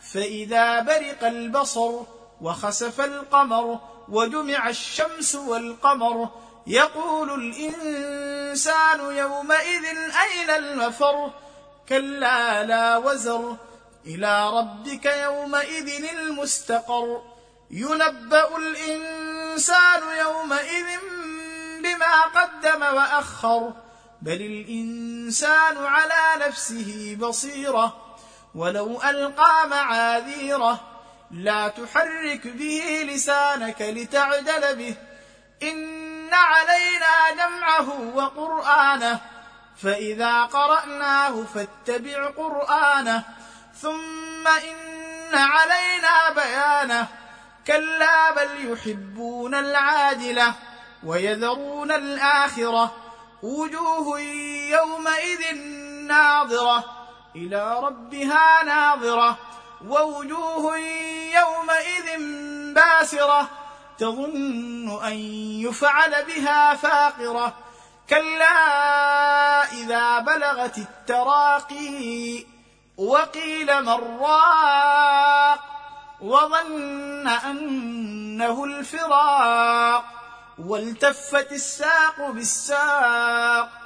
فإذا برق البصر وخسف القمر وجمع الشمس والقمر يقول الإنسان يومئذ أين المفر؟ كلا لا وزر إلى ربك يومئذ المستقر. ينبأ الإنسان يومئذ بما قدم وأخر بل الإنسان على نفسه بصيرة. ولو ألقى معاذيره لا تحرك به لسانك لتعدل به. إن علينا جمعه وقرآنه فإذا قرأناه فاتبع قرآنه. ثم إن علينا بيانه كلا بل يحبون العاجلة ويذرون الآخرة. وجوه يومئذ ناظرة. إلى ربها ناظرة ووجوه يومئذ باسرة تظن أن يفعل بها فاقرة كلا إذا بلغت التراقي وقيل من راق وظن أنه الفراق والتفت الساق بالساق